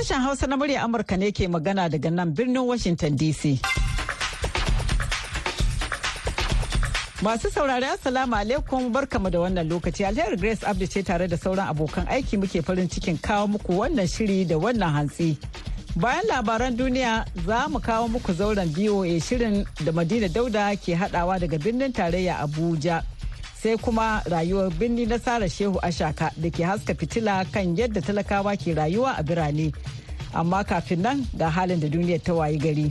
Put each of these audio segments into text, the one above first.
Sashen Hausa na murya Amurka ne ke magana daga nan birnin Washington DC. Masu saurari Assalamu alaikum barkamu da wannan lokaci alheri Grace Abdi ce tare da sauran abokan aiki muke farin cikin kawo muku wannan shiri da wannan hantsi. Bayan labaran duniya za mu kawo muku zauren BOA shirin da Madina Dauda ke hadawa daga birnin tarayya Abuja. Sai kuma rayuwar birni na Sara Shehu Ashaka da ke haska fitila kan yadda talakawa ke rayuwa a birane. Amma kafin nan ga halin da duniyar ta wayi gari.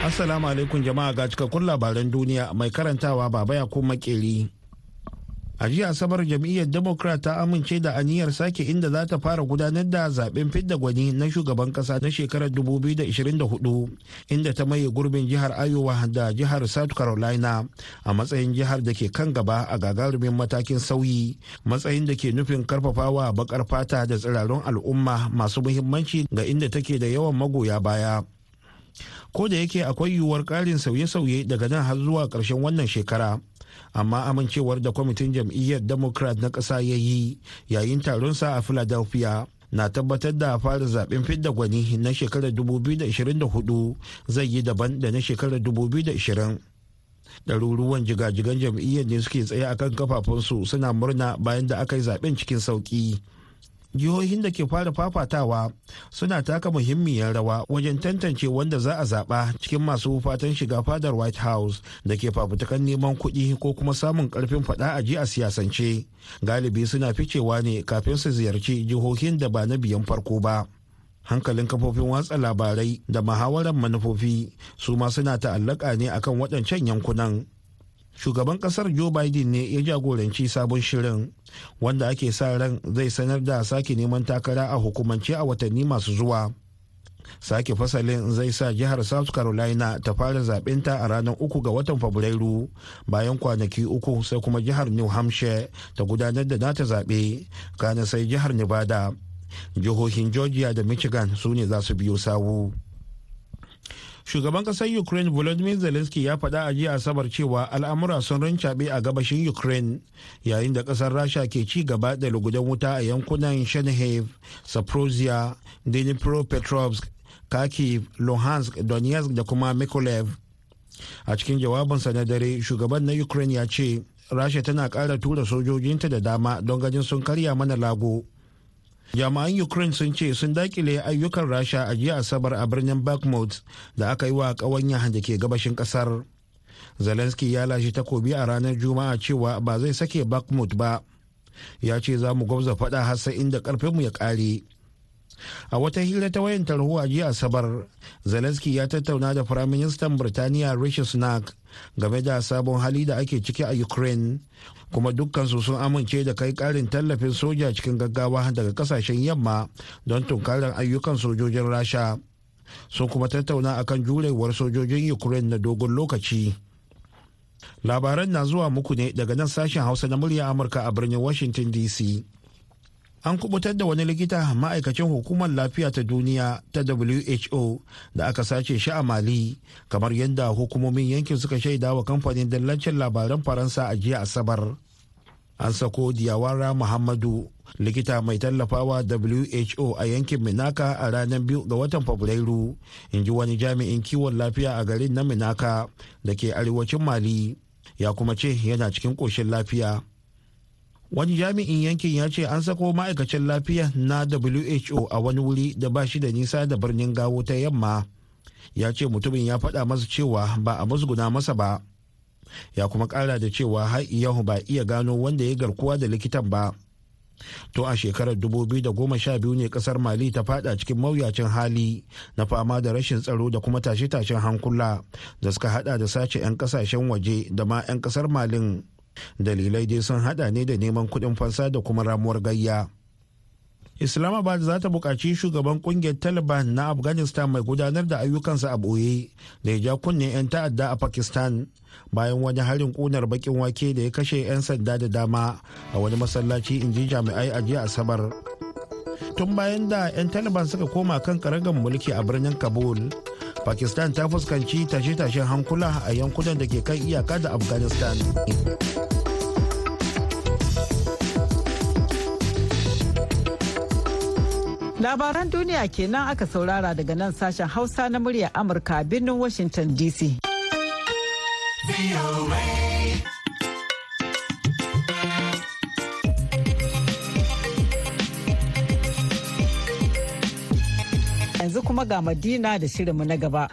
Assalamu alaikum jama'a ga cikakkun labaran duniya mai karantawa baba ya kuma makeri. A jiya asabar jam'iyyar democrat ta amince da aniyar sake inda za ta fara gudanar da zaɓen fidda gwani na shugaban kasa na shekarar 2024 inda ta maye gurbin jihar iowa da jihar south carolina a matsayin jihar da ke kan gaba a gagarumin matakin sauyi matsayin da ke nufin karfafawa bakar fata da tsirarun al'umma masu muhimmanci ga inda take da yawan magoya baya. Ko da yake akwai yiwuwar ƙarin sauye-sauye daga nan har zuwa ƙarshen wannan shekara amma amincewar da kwamitin jam'iyyar democrat na ƙasa ya yi yayin taronsa a philadelphia na tabbatar da fara zaɓen fidda gwani na shekarar 2024 zai yi daban da na shekarar 2020 ɗaruruwan jigajigan jam'iyyar ne suke tsaye akan kafafunsu suna murna bayan da aka yi zaɓen cikin sauƙi. Jihohin da ke fara fafatawa suna taka muhimmiyar rawa wajen tantance wanda za a zaɓa cikin masu fatan shiga fadar white house da ke fafutukan neman kuɗi ko kuma samun ƙarfin faɗa a ji a siyasance. Galibi suna ficewa ne kafin su ziyarci jihohin da ba na biyan farko ba. Hankalin kafofin watsa labarai da muhawarar manufofi su ma suna ta'allaka ne akan waɗancan yankunan. Shugaban ƙasar joe biden ne ya jagoranci sabon shirin wanda ake sa ran zai sanar da sake neman takara a hukumance a watanni masu zuwa sake fasalin zai sa jihar south carolina ta fara zabenta a ranar uku ga watan fabrairu bayan kwanaki uku sai kuma jihar new hampshire ta gudanar da nata zaɓe kana sai jihar nevada jihohin georgia da michigan su ne za su biyo sawu. Shugaban ƙasar ukraine volodymyr zelensky ya faɗa a jiya asabar cewa al'amura sun rincaɓe a gabashin ukraine yayin da ƙasar rasha ke ci gaba da lugudan wuta a yankunan chernihiv saprosia dnipropetrovsk kharkiv luhansk donetsk da kuma mykolaiv. A cikin jawabinsa na dare shugaban na ukraine ya ce rasha tana ƙara tura sojojinta da dama don ganin sun karya mana lago. Jami'an ukraine sun ce sun daƙile ayyukan rasha a jiya asabar a birnin bakhmut da aka yi wa ƙawanya da ke gabashin ƙasar zelensky ya lashe takobi a ranar juma'a cewa ba zai sake bakhmut ba. Ya ce za mu gwamza faɗa har inda ƙarfinmu ya ƙare. A wata hira ta wayan tarho a jiya asabar zelensky ya tattauna da firaministan birtaniya rishi sunak game da sabon hali da ake ciki a ukraine kuma dukkansu sun amince da kai karin tallafin soja cikin gaggawa daga ƙasashen yamma don tunkarar ayyukan sojojin rasha. Sun kuma tattauna akan jurewar sojojin ukraine na dogon lokaci. Labaran na zuwa muku ne daga nan sashen hausa na murya amurka a birnin washington dc an kuɓutar da wani likita ma'aikacin hukumar lafiya ta duniya ta who da aka sace shi a mali kamar yadda hukumomin yankin suka shaida wa kamfanin dallancin labaran faransa a jiya asabar. An sako diyawara muhammadu likita mai tallafawa who a yankin minaka a ranar biyu ga watan fabrairu in ji wani jami'in kiwon lafiya a garin na minaka da ke arewacin mali. Ya kuma ce yana cikin ƙoshin lafiya. Wani jami'in yankin ya ce an sako ma'aikacin lafiya na who a wani wuri da ba shi da nisa da birnin gawo ta yamma. Ya ce mutumin ya faɗa masa cewa ba a musguna masa ba. Ya kuma ƙara da cewa har iyahu ba iya gano wanda ya garkuwa da likitan ba. To a shekarar 2012 ne ƙasar mali ta fada cikin mawuyacin hali na fama da rashin tsaro da kuma tashe-tashen hankula da suka hada da sace 'yan ƙasashen waje da ma 'yan ƙasar malin. Dalilai dai sun hada ne da neman kuɗin fansa da kuma ramuwar gayya. Islamabad za ta buƙaci shugaban ƙungiyar taliban na afghanistan mai gudanar da ayyukansa a ɓoye da ya ja kunne 'yan ta'adda a pakistan bayan wani harin ƙunar bakin wake da ya kashe 'yan sanda da dama a wani masallaci in ji jami'ai a jiya asabar. Tun bayan da 'yan taliban suka koma kan karagar mulki a birnin kabul pakistan ta fuskanci tashe-tashen hankula a yankunan da ke kan iyaka da afghanistan Labaran duniya kenan aka saurara daga nan sashen Hausa na murya Amurka birnin Washington DC. Yanzu kuma ga Madina da shirinmu na gaba.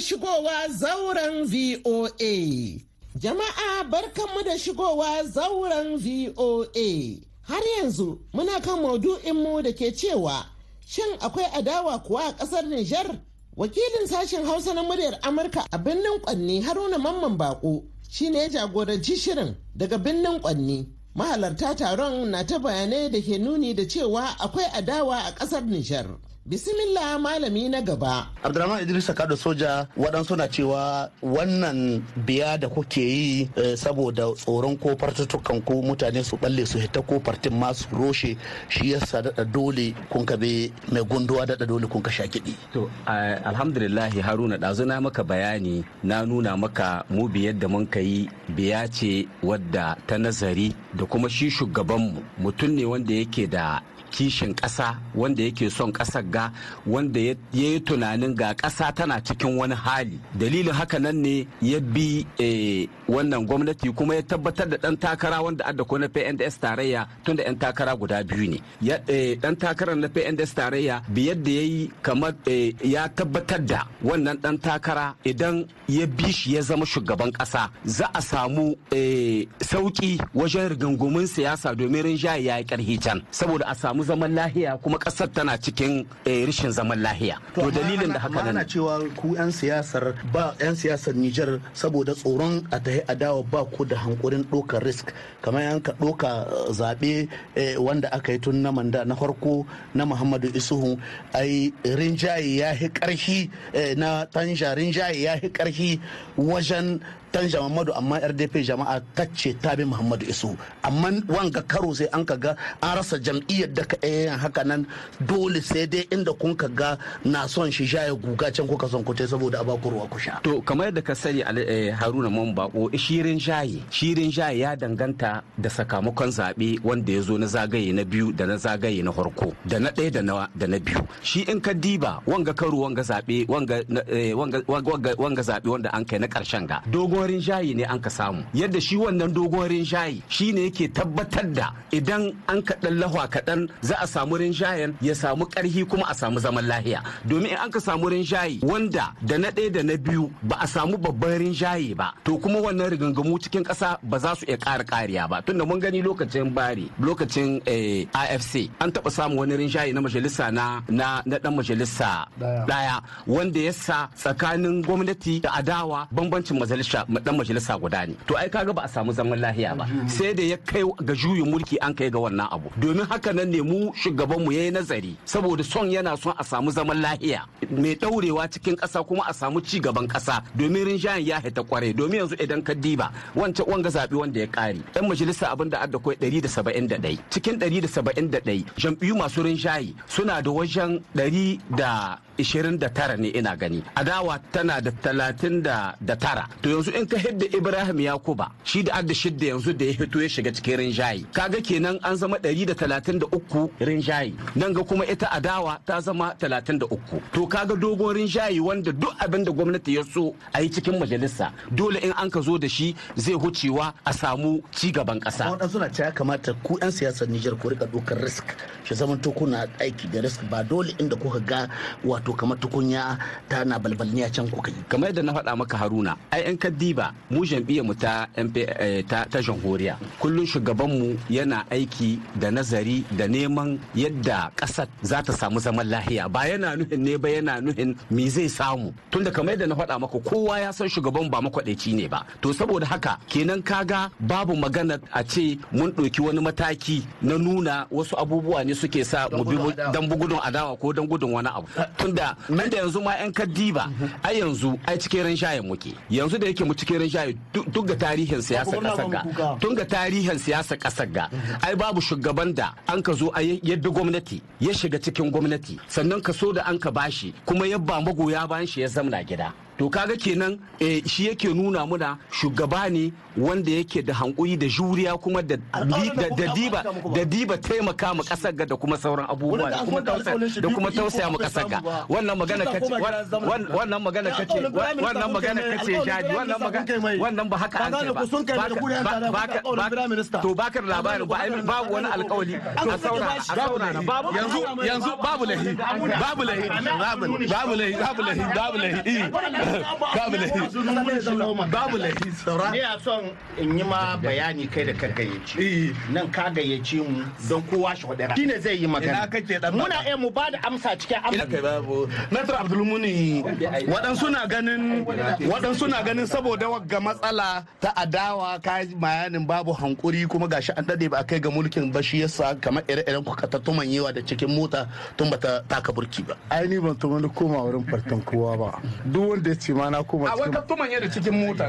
shigowa zauren VOA. Jama'a barkanmu da shigowa zauren VOA. Har yanzu muna kan maudu'inmu da ke cewa shin akwai adawa kuwa a ƙasar Nijar? Wakilin sashen Hausa na muryar Amurka a birnin Kwanni Haruna Mamman Bako shi ne ya jagoranci shirin daga birnin Kwanni. Mahalarta taron na ta bayanai da ke nuni da cewa akwai adawa a ƙasar Nijar. Bismillah malami na gaba. Abdulrahman Idris Kado soja waɗansu na cewa wannan biya da kuke yi saboda tsoron ko fartutukan ko mutane su balle su hita ko fartin masu roshe shi yasa daɗa dole kun ka be mai gunduwa daɗa dole kun ka sha kiɗi. To alhamdulillahi Haruna ɗazu na maka bayani na nuna maka mu biyar da mun yi biya ce wadda ta nazari da kuma shi shugabanmu mutum ne wanda yake da kishin ƙasa wanda yake son ƙasar ga wanda ya yi tunanin ga ƙasa tana cikin wani hali. Dalilin haka nan ne ya bi wannan gwamnati kuma ya tabbatar da ɗan takara wanda adda ko na pnds tarayya tun da 'yan takara guda biyu ne. Ɗan takarar na pnds tarayya biyar da ya yi kamar ya tabbatar da wannan ɗan takara idan ya bi shi ya zama shugaban ƙasa za a samu sauƙi wajen rigangumin siyasa domin rinjaye ya yi can saboda a samu zaman lahiya kuma ƙasar tana cikin rishin zaman lahiya. To dalilin da haka nan cewa ku yan siyasar ba yan siyasar Nijar saboda tsoron a tahi adawa ba ku da hankurin ɗaukar risk. Kamar yan ka ɗauka zaɓe wanda aka yi tun na manda na farko na Muhammadu Isuhu ai rinjaye ya hi ƙarfi na tanja rinjaye ya hi ƙarfi wajen tanja Muhammadu amma RDP jama'a tacce ta bi Muhammadu Isu amma wanga karo sai an ka ga an rasa jam'iyyar da ka yin haka nan dole sai dai inda kun ka ga na son shi sha ya guga can kuka son kuce saboda a baku ruwa ku sha. To kamar yadda ka sani Haruna Man Bako shirin shayi shirin shayi ya danganta da sakamakon zaɓe wanda ya zo na zagaye na biyu da na zagaye na farko da na ɗaya da na biyu shi in ka diba wanga karo wanga zaɓe wanga zaɓe wanda an kai na ƙarshen ga dogon rinjaye ne an ka samu. Yadda shi wannan dogon rinjaye shi ne yake tabbatar da idan an kaɗan lahwa kaɗan za a samu rinjayen ya samu ƙarhi kuma a samu zaman lahiya. Domin in an ka samu rinjaye wanda da na ɗaya da na biyu ba a samu babban rinjaye ba to kuma wannan rigangamu cikin ƙasa ba za su iya ƙara ƙariya ba. Tunda mun gani lokacin bari lokacin afc an taɓa samun wani rinjaye na majalisa na na ɗan majalisa ɗaya wanda ya sa tsakanin gwamnati da adawa bambancin majalisa. Dan majalisa guda ne. To ai kaga ba a samu zaman lahiya ba. Sai da ya kai ga juyin mulki an kai ga wannan abu. Domin haka nan ne mu shugaban mu yayi nazari saboda son yana son a samu zaman lahiya. Mai daurewa cikin kasa kuma a samu ci gaban kasa domin rinjayen ya hita kware domin yanzu idan ka diba wancan wanga zabi wanda ya kare dan majalisa abin da adda kai 171 cikin 171 jam'iyyu masu rinjaye suna da wajen 100 29 ne ina gani. Adawa tana da 39 to yanzu in ka hidda ibrahim yakuba shi da adda shidda yanzu da ya hito ya shiga cikin rinjaye. Kaga kenan an zama 133 rinjaye. Nan ga kuma ita adawa ta zama 33 to kaga dogon rinjaye wanda duk abin da gwamnati ya so a yi cikin majalisa dole in an ka zo da shi zai hucewa a samu ci gaban kasa waɗansu suna ya kamata ku 'yan siyasar Nijar ku riƙa ɗaukar risk. Shi zaman to kuna aiki da risk ba dole inda kuka ga kamar tukunya ta na balbalniya can kuka yi. Kamar yadda na faɗa maka haruna ai yan kaddiba mu jam'iyyar mu ta ta ta jamhuriya kullun shugaban mu yana aiki da nazari da neman yadda ƙasar za ta samu zaman lahiya. Ba yana nuhin ne ba yana nuhin me zai samu. Tunda kamar yadda na faɗa maka kowa ya san shugaban ba makwaɗaici ne ba. To saboda haka kenan kaga babu magana a ce mun ɗauki wani mataki na nuna wasu abubuwa ne suke sa mu bi dan gudun adawa. ko dan gudun wani abu. Tunda nan da yanzu ma yan kaddiba ai yanzu ai cikin ran muke. Yanzu da yake mu cikin ran duk ga tarihin siyasa ƙasar ga. tun ga tarihin siyasa ƙasar ga ai babu shugaban da an ka zo ai yadda gwamnati ya shiga cikin gwamnati. Sannan ka so da an ka bashi kuma ya ba magoya bayan shi ya zamna gida. To kaga kenan eh, shi yake nuna muna shugaba ne wanda yake da hankuri da juriya kuma da diba da diba taimaka mu ƙasar ga da kuma sauran abubuwa da kuma tausaya da kuma tausaya mu ƙasar ga. wannan magana kace wan- wannan magana kace wannan magana kace jaji wannan magana wannan ba haka an ce ba. to baka labarin ba babu wani alkawali a saurara a saurara. babu yanzu yanzu babu lahi babu lahi babu babu lahi babu lahi babu lahi eh, babu lahi babu lahi saura Ni a son in yi ma bayani kai da ka gayyaci. Nan ka gayyaci mu don kowa shi wadara. Shi ne zai yi magana. Ina Muna iya mu ba da amsa cikin ina amsa. kai babu Nasir Abdulmuni waɗansu na ganin waɗansu na ganin saboda wagga matsala ta adawa ka bayanin babu hankuri kuma gashi an daɗe ba a kai ga mulkin ba shi yasa kamar ire-iren ku ka tattuman yawa da cikin mota tun bata taka burki ba ai ni ban tuma koma wurin fartan kowa ba duk wanda ya ce ma na koma a wai cikin tattuman da cikin mota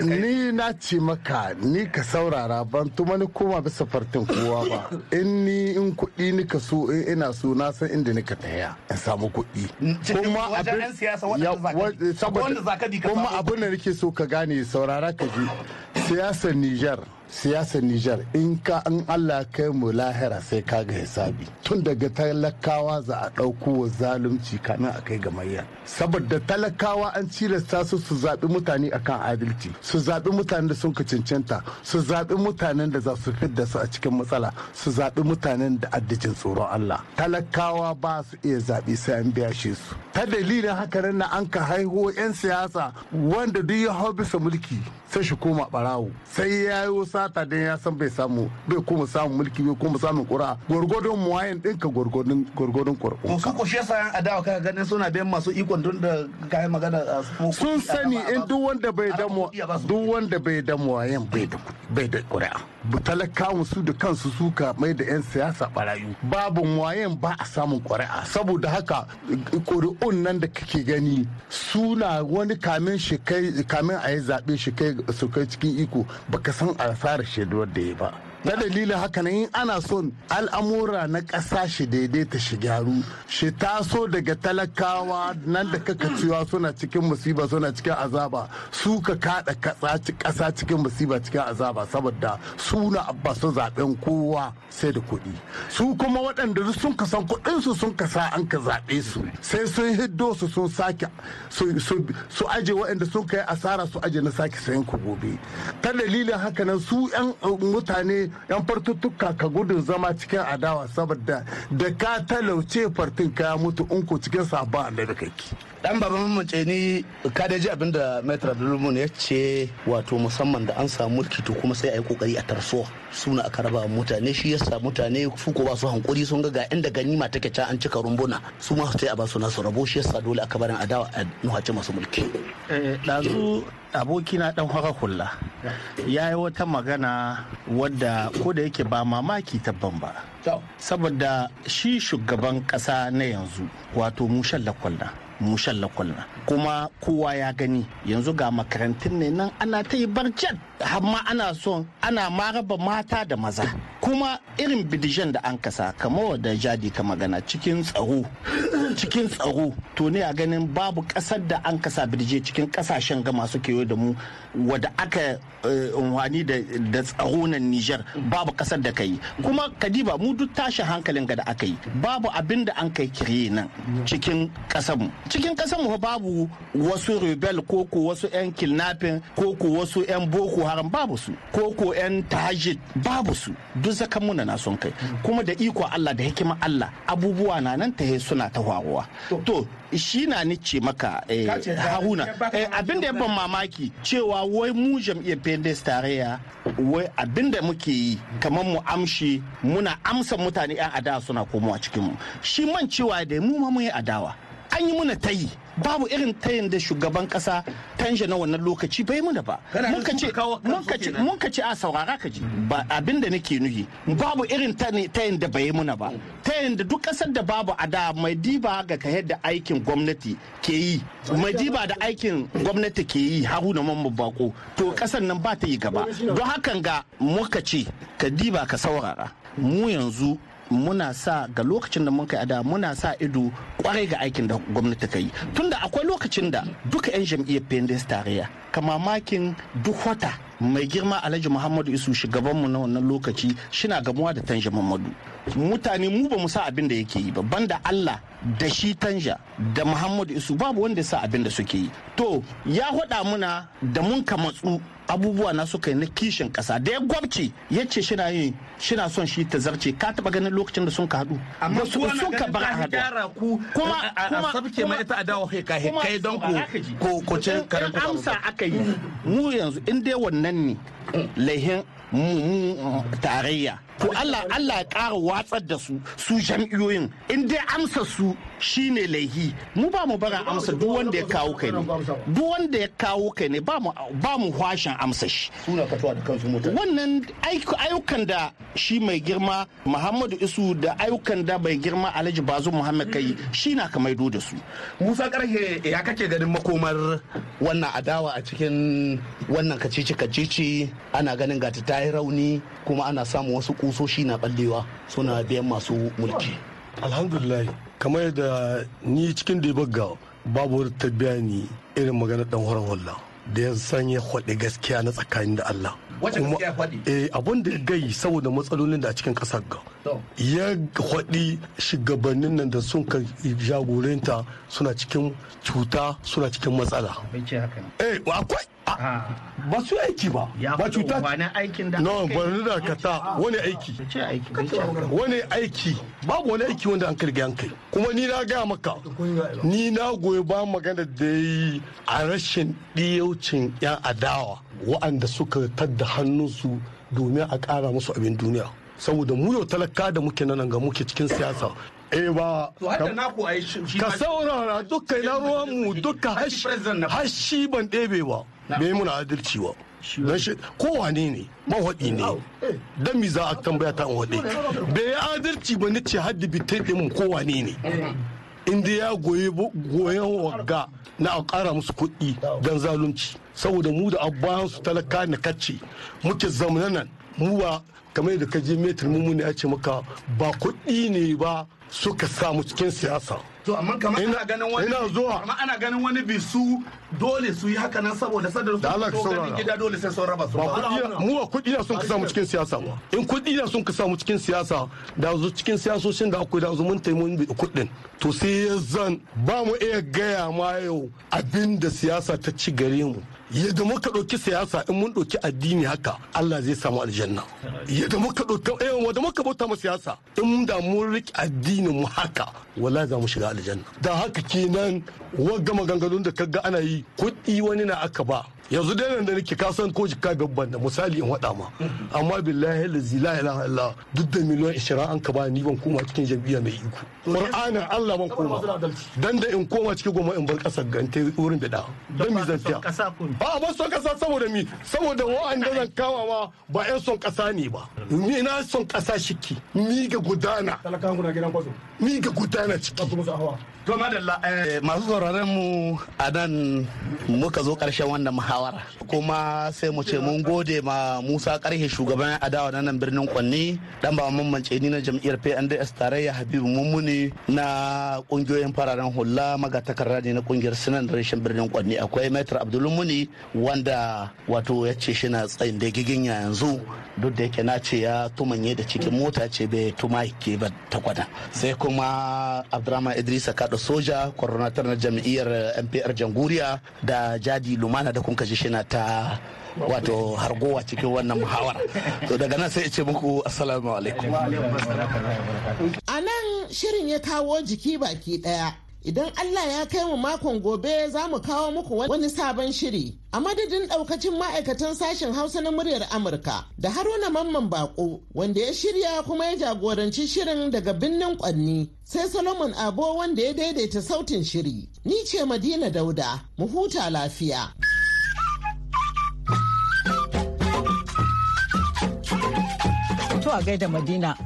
ni na ce maka ni ka saurara ban tuma ni koma bisa fartin kowa ba. In ni in kuɗi ni ka so in ina so na san inda ni ka taya in samu kuɗi. Cikin wa- bi. saboda- kuma abin da nake so ka gane saurara ka ji. Siyasar Niger siyasar Nijar in ka an Allah kai mu lahira sai ka ga hisabi. Tun daga talakawa za a ɗauko wa zalunci kamin a kai ga mayya. Saboda talakawa an cilasta su su zaɓi mutane akan adalci su zaɓi mutanen da sun ka cancanta su zaɓi mutanen da za su fidda su a cikin matsala su zaɓi mutanen da addijin tsoron Allah. Talakawa ba su iya zaɓi sai an biya shi su. Ta dalilin haka nan na an ka haihuwa 'yan siyasa wanda duk ya hau bisa mulki sai shi koma barawo sai ya yi sata don ya san bai samu bai kuma samun mulki bai kuma samun kura gwargwadon muwayin ɗinka gwargwadon gwargwadon kurkun su ko shi yan adawa kaga ganin suna biyan masu ikon tun da kayan magana sun sani in duk wanda bai da duk wanda bai da muwayin bai da bai da ƙuri'a. bu talakawan su da kansu suka mai da 'yan siyasa barayu. Babu muwayin ba a samun ƙuri'a. Saboda haka ƙuri'un nan da kake gani suna wani kamin kamin a yi zaɓe shi kai su kai cikin iko baka san asarar shaiduwar da ya ba. Na dalilin haka nan in ana son al'amura na ƙasa shi daidaita shi gyaru shi taso daga talakawa nan da kaka cewa suna cikin musiba suna cikin azaba su ka kada ƙasa cikin musiba cikin azaba saboda suna abba su zaɓen kowa sai da kuɗi. Su kuma waɗanda sun kasan kuɗin su sun kasa an ka zaɓe su sai sun hiddo su sun sake su aje waɗanda sun kai asara su aje na sake sayan ku gobe. Ta dalilin haka nan su 'yan uh, mutane 'yan fartuttuka ka gudun zama cikin adawa saboda da ka talauce fartin ka mutu in ko cikin sabon annabi kake. Dan baban mace ni ka da ji abin da Maitre Abdulmun ya ce wato musamman da an samu to kuma sai a yi ƙoƙari a tarso suna aka raba mutane. Shi yasa mutane su ko ba su hankuri sun ga ga inda ganima take can an cika rumbuna. Su ma sai a ba su nasu rabo. Shi yasa dole aka barin adawa a nuhace masu mulki. Ɗazu abokina ɗan haka hula ya yi wata magana wadda ko da yake ba mamaki tabban ba. Saboda shi shugaban ƙasa na yanzu wato mushen lakwalna mushen lakwalna kuma kowa ya gani yanzu ga makarantun ne nan ana ta yi barjat har ma ana son ana ma raba mata da maza. Kuma irin bidijan da an kasa kamar wadda jadi ka magana cikin tsaro cikin tsaro. To ne a ganin babu ƙasar da an kasa birje cikin ƙasashen ga masu kewaye da mu. Wadda aka unwani da tsaro na Nijar babu ƙasar da ka yi. Kuma kadiba mu duk tashin hankalin ga da aka yi babu abin da an kai kire nan cikin kasarmu cikin kasarmu babu wasu rebel ko ko wasu yan kidnapping ko ko wasu yan boko haram babu su. Ko ko yan tahajid babu su. Duk zakan muna na son kai. Kuma da iko Allah da hikima Allah abubuwa na nan ta suna ta faruwa. To shi na ni ce maka eh, haruna eh, abin da ya ban mamaki cewa wai mu jam'iyyar pendes tarayya wai abin da muke yi kamar mu amshi muna amsa mutane 'yan adawa suna komowa cikin mu shi man cewa da mu ma mun yi adawa. An yi muna tayi. Babu irin tayin da shugaban kasa tanja na wannan lokaci bai muna ba. Mun ka ce a saurara ka ji. Ba abin da nake nuhi babu irin tayin da bai muna ba. Tayin da duk ƙasar da babu a da mai diba ga ka yadda aikin gwamnati ke yi. Mai diba da aikin gwamnati ke yi haruna mamman bako to ƙasar nan ba ta yi gaba. Don hakan ga muka ce ka diba ka saurara. Mu yanzu muna sa ga lokacin da muka ada muna sa ido ƙwarai ga aikin da gwamnati ka yi. Tunda akwai lokacin da duka 'yan jam'iyyar pendes tarayya kamamakin duk wata mai girma alhaji muhammadu isu shugabanmu na wannan lokaci shina gamuwa da tanja muhammadu mutane mu ba mu sa abin da yake yi ba banda allah da shi tanja da muhammadu isu babu wanda sa abin da suke yi. To ya hada muna da mun ka matsu abubuwa na suka yi na kishin kasa da ya gwabce ya ce shina yin shina son shi ta zarce. Ka taba ganin lokacin da sun ka haɗu? Amma su su sun ka bar haɗu Kuma- a kuma- sabke ma ita adawa kai kai kai don ko ko ce karin in amsa aka yi mu yanzu in dai wannan ne laihin mu tarayya to Allah Allah ya ƙara watsar da su su jam'iyoyin in dai amsa su shine laihi. Mu ba mu bara amsa duk wanda ya kawo kai ne. Duk wanda ya kawo kai ne ba mu ba mu hwashin amsa shi. Suna fatuwa da kansu mutane. Wannan ayyukan da shi mai girma muhammadu isu da ayyukan da mai girma alhaji bazu muhammad kai shi na ka maido da su. Musa karhe ya kake ganin makomar wannan adawa a cikin wannan kacici kacici ana ganin gata ta yi rauni kuma ana samun wasu kusoshi na ballewa suna biyan masu mulki. Alhamdulillah kamar yadda ni cikin da bagga babu wani tabbiya ni irin magana dan horon walla da ya sanya gaskiya na tsakanin da Allah. Wace Kuma- gaskiya faɗi? eh abun da ya gai saboda matsalolin da a cikin ƙasar ga. Ya kwaɗi shugabannin nan da sun ka jagoranta suna cikin cuta suna cikin matsala. Eh akwai. Ba su yi aiki ba. Ba cuta. aikin da no bari da kata wani aiki. Wani aiki. Babu wani aiki wanda an ƙirga an kai. Kuma ni na gaya maka ni na goyi ba magana da ya yi a rashin ɗiyaucin 'yan adawa. Wa'anda suka tadda hannunsu domin a ƙara musu abin duniya. Saboda mu yau talaka da muke nan ga muke cikin siyasa. Eh ba ka saurara duka ina ruwan mu duka Hashi na- ban ɗebe ba. Bai muna adalci ba? Don shi kowane ne? Mawaɗi ne. Don mi za a tambaya ta waɗe? Bai adalci ba ni ce haddi bitai ɗin mu kowane ne. Inda ya goyi goyon wagga na a ƙara musu kuɗi don zalunci. Saboda mu da abayan su talaka na kacce muke zamana nan mu ba kamar da je metar mu ne ya ce maka ba kuɗi ne ba suka samu cikin siyasa. To amma kamar Ina- ana ganin wani ina zuwa. kamar ana ganin wani bisu dole su yi haka nan saboda sadar Da Allah ka su saurara. gida dole sai sun raba su. Mu ba kuɗi na sun ka samu cikin siyasa ba. In kuɗi na sun ka samu cikin siyasa da zo cikin siyasoshin da akwai da zo mun taimu mun bi kuɗin. To sai ya zan ba mu iya gaya ma yau abin da siyasa ta ci gare mu. Yadda muka ɗauki siyasa in mun ɗauki addini haka Allah zai samu aljanna. Yadda muka ɗauki eh wanda muka bauta ma siyasa in da mun riƙe addinin mu haka wallahi za mu shiga aljanna. Da haka kenan wagga maganganun da kaga ana yi kuɗi wani na aka ba. Yanzu dai nan da nake ka san ko jika babban da misali in waɗa ma. Amma billahi lazi la ilaha illa duk da miliyan 20 an ka ba ni ban koma cikin jam'iyya mai iko. Qur'anin Allah ban koma. Dan da in koma cikin goma in bar ƙasar ga ta wurin da da dan mi zan tiya kasa ku ne. a ba son kasa saboda mi saboda wa'anda zan kawa ma ba yan son kasa ne ba. Ni na son kasa shiki. Ni ga gudana. Ni ga gudana ciki. To madalla eh, masu sauraron mu a nan muka zo ƙarshen wannan muhawara. Kuma sai mu ce mun gode ma musa karhe shugaban adawa na nan birnin kwanni dan ba mamance ni na jam'iyyar pnds tarayya habibu mummuni na ƙungiyoyin fararen hula magatakarda ne na ƙungiyar sinan rashin birnin kwanni. Akwai maitar abdulmuni wanda wato ya ce shi na tsayin da giginya yanzu duk da yake na ce ya tumanye da cikin mota ce bai tuma ke ba ta kwada sai kuma abdurrahman idrisa kada soja coordinator na jam'iyyar mpr janguriya da jadi lumana da kun kaji shi na ta wato hargowa cikin wannan muhawara. To daga nan sai ce muku assalamu alaikum. A nan shirin ya kawo jiki baki ɗaya. Idan Allah ya kai mu makon gobe za mu kawo muku wani sabon shiri. A madadin ɗaukacin ma'aikatan sashen Hausa na muryar Amurka da Haruna Mamman Bako wanda ya shirya kuma ya jagoranci shirin daga birnin Kwanni sai Solomon Abo wanda ya daidaita sautin shiri. Ni ce Madina Dauda, mu huta lafiya. To a gaida Madina.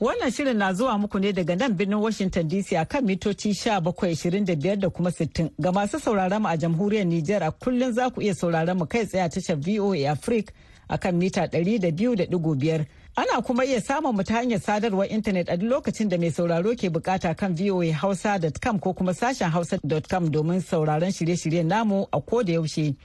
Wannan shirin na zuwa muku ne daga nan birnin Washington DC a kan mitoci 1725 da kuma 60. Ga masu sauraron mu a jamhuriyar Nijar a kullum za ku iya sauraron mu kai tsaye a tashar VOA Africa a kan mita 200.5. Ana kuma iya samun mu ta hanyar sadarwar intanet a duk lokacin da mai sauraro ke buƙata kan voahausa.com ko kuma sashen hausa.com domin sauraron shirye-shiryen namu a ko da yaushe.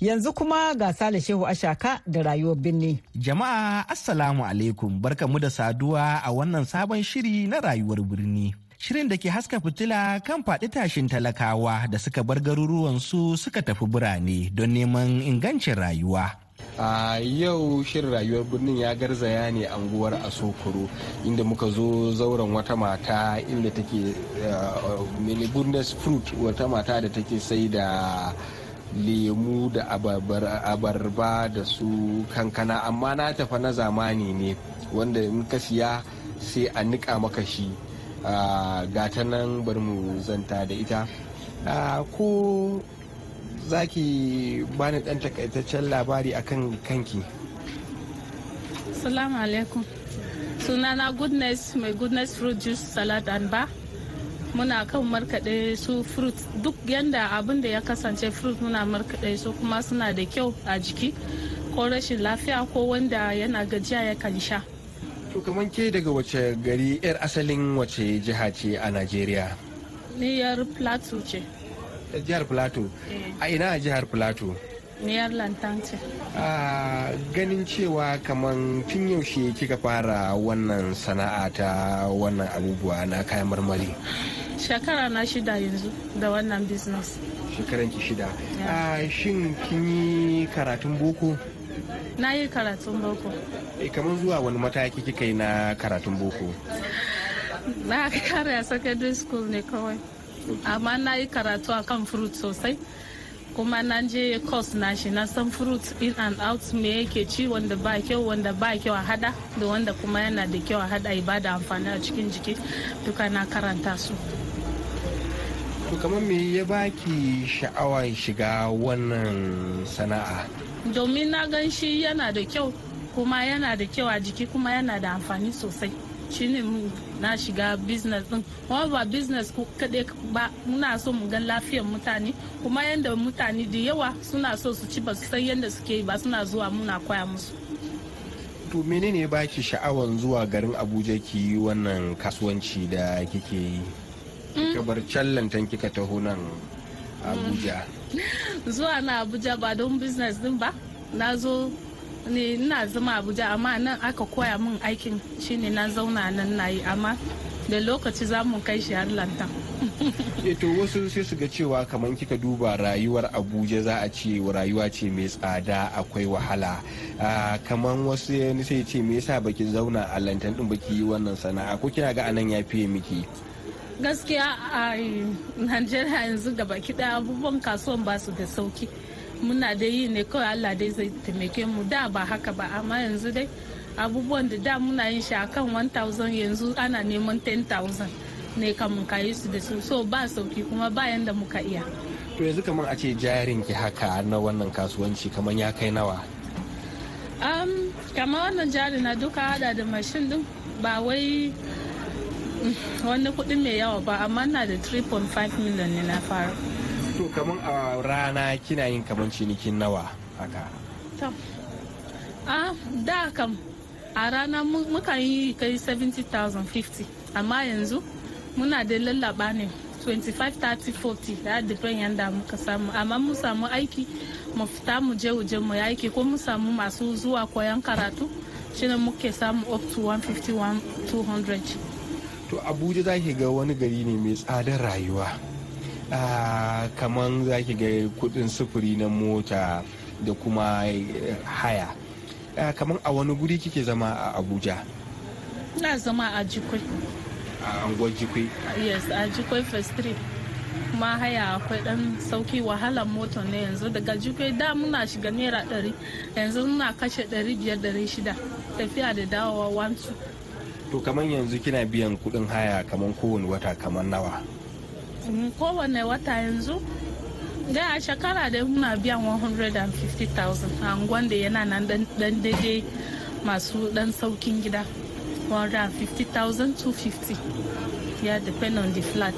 Yanzu kuma ga Sale Shehu Ashaka da rayuwar birni. Jama'a Assalamu alaikum barkamu da saduwa a wannan sabon shiri na rayuwar birni. Shirin da ke haska fitila kan faɗi tashin talakawa da suka bar garuruwansu suka tafi birane don neman ingancin rayuwa. a yau shirin rayuwar birnin ya garzaya ne anguwar asokoro inda muka zo zauren wata mata inda take milibundes fruit wata mata da take sai da lemu da abarba da su kankana. Amma na tafa na zamani ne wanda in ka siya sai a nika maka shi. Gata nan bari mu zanta da ita. Ko za ki bani dan takaitaccen labari akan kanki? Salamu alaikum. Sunana goodness mai goodness fruit juice salad and bar. Muna kan markaɗe su fruit duk yanda abin da ya kasance fruit muna markaɗe su kuma suna da kyau a jiki ko rashin lafiya ko wanda yana gajiya ya kan sha. To kamar ke daga wace gari yar asalin wace jiha ce a najeriya? Niyar plateau ce. Jihar plateau. A ina a jihar plateau? Niyar lantan ce. A ganin cewa kamar tun yaushe kika fara wannan sana'a ta wannan abubuwa na kayan marmari? Shekara na shida yanzu da wannan business. Shekaran ki shida. A shin kin yi karatun boko? Na yi karatun boko. E kamar zuwa wani mataki kika yi na karatun boko? Na kare a secondary school ne kawai. Amma na yi karatu a kan fruit sosai. Kuma na je course na shi na san fruit in and out me yake ci wanda ba kyau wanda ba kyau a hada da wanda kuma yana da kyau a hada ibada amfani a cikin jiki. Duka na karanta su. To kamar me ya baki sha'awar shiga wannan sana'a? Domin na gan shi yana da kyau kuma yana da kyau a jiki kuma yana da amfani sosai. Shine na shiga business din. Kuma ba business kaɗai ba muna so mu gan lafiyar mutane. Kuma yadda mutane da yawa suna so su ci ba su san yadda suke yi ba suna zuwa muna koya musu. To menene ba ki sha'awan zuwa garin abuja ki yi wannan kasuwanci da kike yi? Kika bar can kika taho nan abuja. Zuwa na abuja ba don business din ba. Na zo ne ina zama abuja amma nan aka koya min aikin shine na zauna nan na yi amma da lokaci za mu kai shi har lantan. To wasu sai su ga cewa kamar kika duba rayuwar abuja za a ce rayuwa ce mai tsada akwai wahala. Kamar wasu sai ce me yasa baki zauna a lantan din baki yi wannan sana'a? Ko kina ga a nan ya fiye miki? Gaskiya a najeriya yanzu gaba kiɗa abubuwan kasuwan ba su da sauƙi. Muna da yi ne kawai allah dai zai taimake mu. Da ba haka ba amma yanzu dai abubuwan da da muna yin shi akan 1000 yanzu ana neman 10,000 ne kamun kayi su da su. So ba sauƙi kuma bayan da muka iya. To yanzu kamar a ce jarin ki haka na wannan kasuwanci kamar ya kai nawa? Um, kamar wannan jari na duka hada da mashin din ba wai wani kuɗi mai yawa ba amma na da 3.5 million ne na fara. To kamar a rana kina yin kamar cinikin nawa haka? A da kam a rana muka yi kai 70,000 50 amma yanzu muna da lallaba ne 25 30 40 ya depend yanda muka samu. Amma mu samu aiki mu fita mu je waje mu aiki ko mu samu masu zuwa koyan karatu shine muke samu up to 150 200 to abuja za ki ga wani gari ne mai tsadar rayuwa. Kamar za ki ga kuɗin sufuri na mota da kuma haya. Kamar a wani guri kike zama a abuja? Na zama a jikwai a anguwar jikwai yes a jikwai first street. Kuma haya akwai dan sauƙi wahalar mota ne yanzu. Daga jikwai da muna shiga naira ɗari yanzu muna kashe ɗari biyar ɗari shida. Tafiya da dawowa wancu to kamar yanzu kina biyan kuɗin haya kamar kowane wata kamar nawa? Kowane wata yanzu. Da a shekara da muna biyan 150,000 a angon da yana nan dan daidai masu dan saukin gida. 150,000 250 ya yeah, depend on the flat.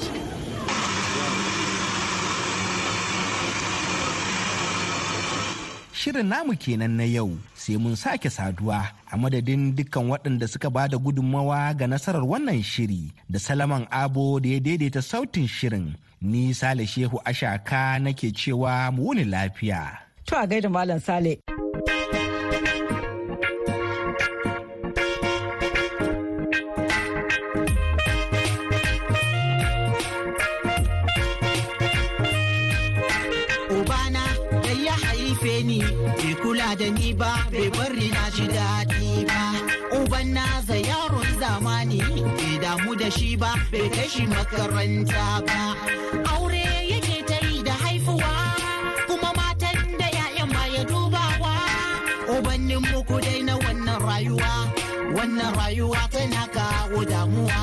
Shirin namu kenan na yau sai mun sake saduwa a madadin dukkan waɗanda suka ba da gudunmawa ga nasarar wannan shiri da salaman abo da ya daidaita sautin shirin. Ni sale shehu ashaka nake cewa mu wuni lafiya. To a gaida malam sale. Ni bai kula da ni ba bai bari na ji daɗi ba. Uban na za yaron zamani bai damu da shi ba bai kai shi makaranta ba. Aure yake ta yi da haifuwa kuma matan da ya'yan ma ya dubawa. Ubannin muku dai na wannan rayuwa wannan rayuwa tana kawo damuwa.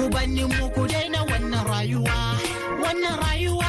Ubannin muku dai na wannan rayuwa wannan rayuwa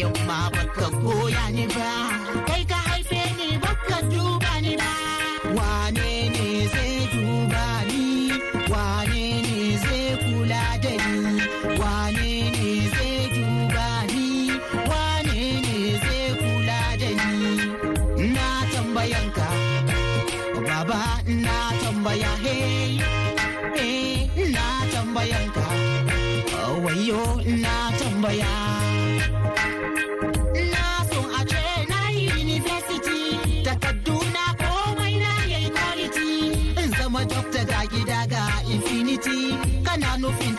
bayan ma baka goya ni ba. Kai ka haife ni baka duba ni ba. Wane ne zai duba ni? Wane ne zai kula da ni? Wane ne zai duba ni? Wane ne zai kula da ni? Na tambayanka baba na tambaya hey. Eh na tambayanka wayo na tambaya.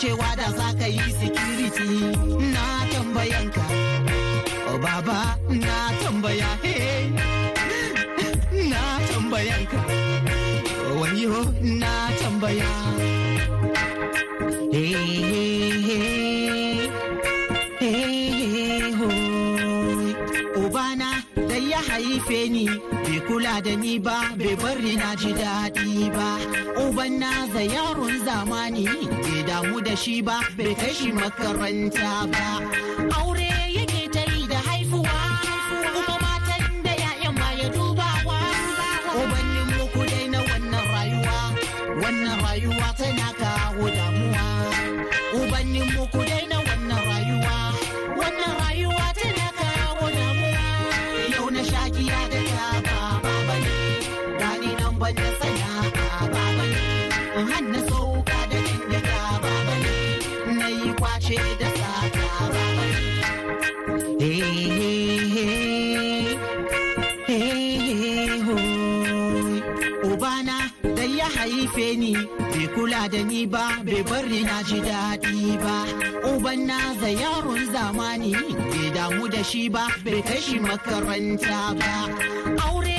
Cewa da za ka yi security na tambayanka oh baba na tambaya hey na tambayanka wayo na tambaya. Kula da ni ba bai bari na ji daɗi ba. Uban na za yaron zamani bai damu da shi ba bai kai shi makaranta ba. Aure bari na ji daɗi ba. Uban na za yaron zamani bai damu da shi ba bai kai shi makaranta ba. Aure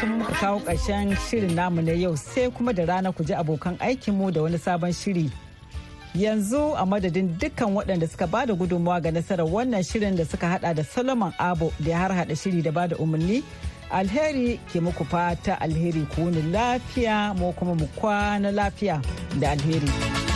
kuma muka kawo ƙarshen shirin namu na yau sai kuma da rana ku ji abokan aikinmu da wani sabon shiri yanzu a madadin dukkan waɗanda suka ba da gudunmawa ga nasarar wannan shirin da suka hada da solomon abo da ya har hada shiri da ba da umarni alheri ke muku fata alheri ku wuni lafiya mu kuma mu kwana lafiya da alheri.